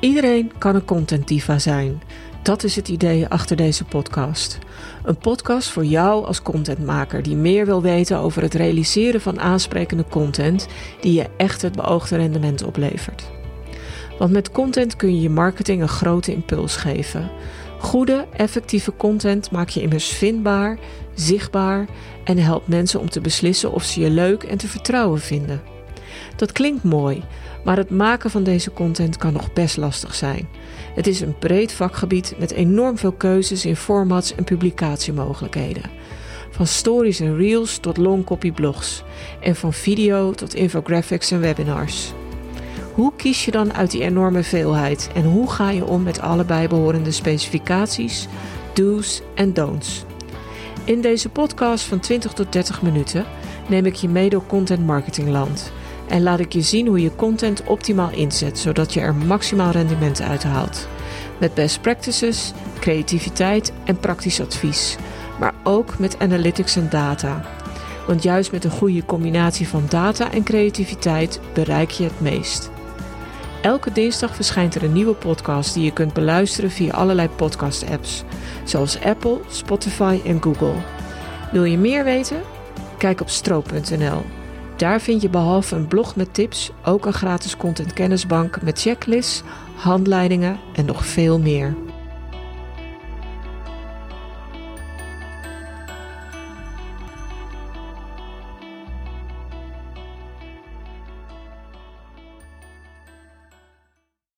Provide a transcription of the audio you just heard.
Iedereen kan een content diva zijn. Dat is het idee achter deze podcast. Een podcast voor jou als contentmaker die meer wil weten over het realiseren van aansprekende content die je echt het beoogde rendement oplevert. Want met content kun je je marketing een grote impuls geven. Goede, effectieve content maak je immers vindbaar, zichtbaar en helpt mensen om te beslissen of ze je leuk en te vertrouwen vinden. Dat klinkt mooi, maar het maken van deze content kan nog best lastig zijn. Het is een breed vakgebied met enorm veel keuzes in formats en publicatiemogelijkheden. Van stories en reels tot longcopy blogs. En van video tot infographics en webinars. Hoe kies je dan uit die enorme veelheid en hoe ga je om met alle bijbehorende specificaties, do's en don'ts? In deze podcast van 20 tot 30 minuten neem ik je mee door content marketingland en laat ik je zien hoe je content optimaal inzet zodat je er maximaal rendement uit haalt. Met best practices, creativiteit en praktisch advies, maar ook met analytics en data. Want juist met een goede combinatie van data en creativiteit bereik je het meest. Elke dinsdag verschijnt er een nieuwe podcast die je kunt beluisteren via allerlei podcast-apps, zoals Apple, Spotify en Google. Wil je meer weten? Kijk op stroop.nl. Daar vind je behalve een blog met tips ook een gratis content kennisbank met checklists, handleidingen en nog veel meer.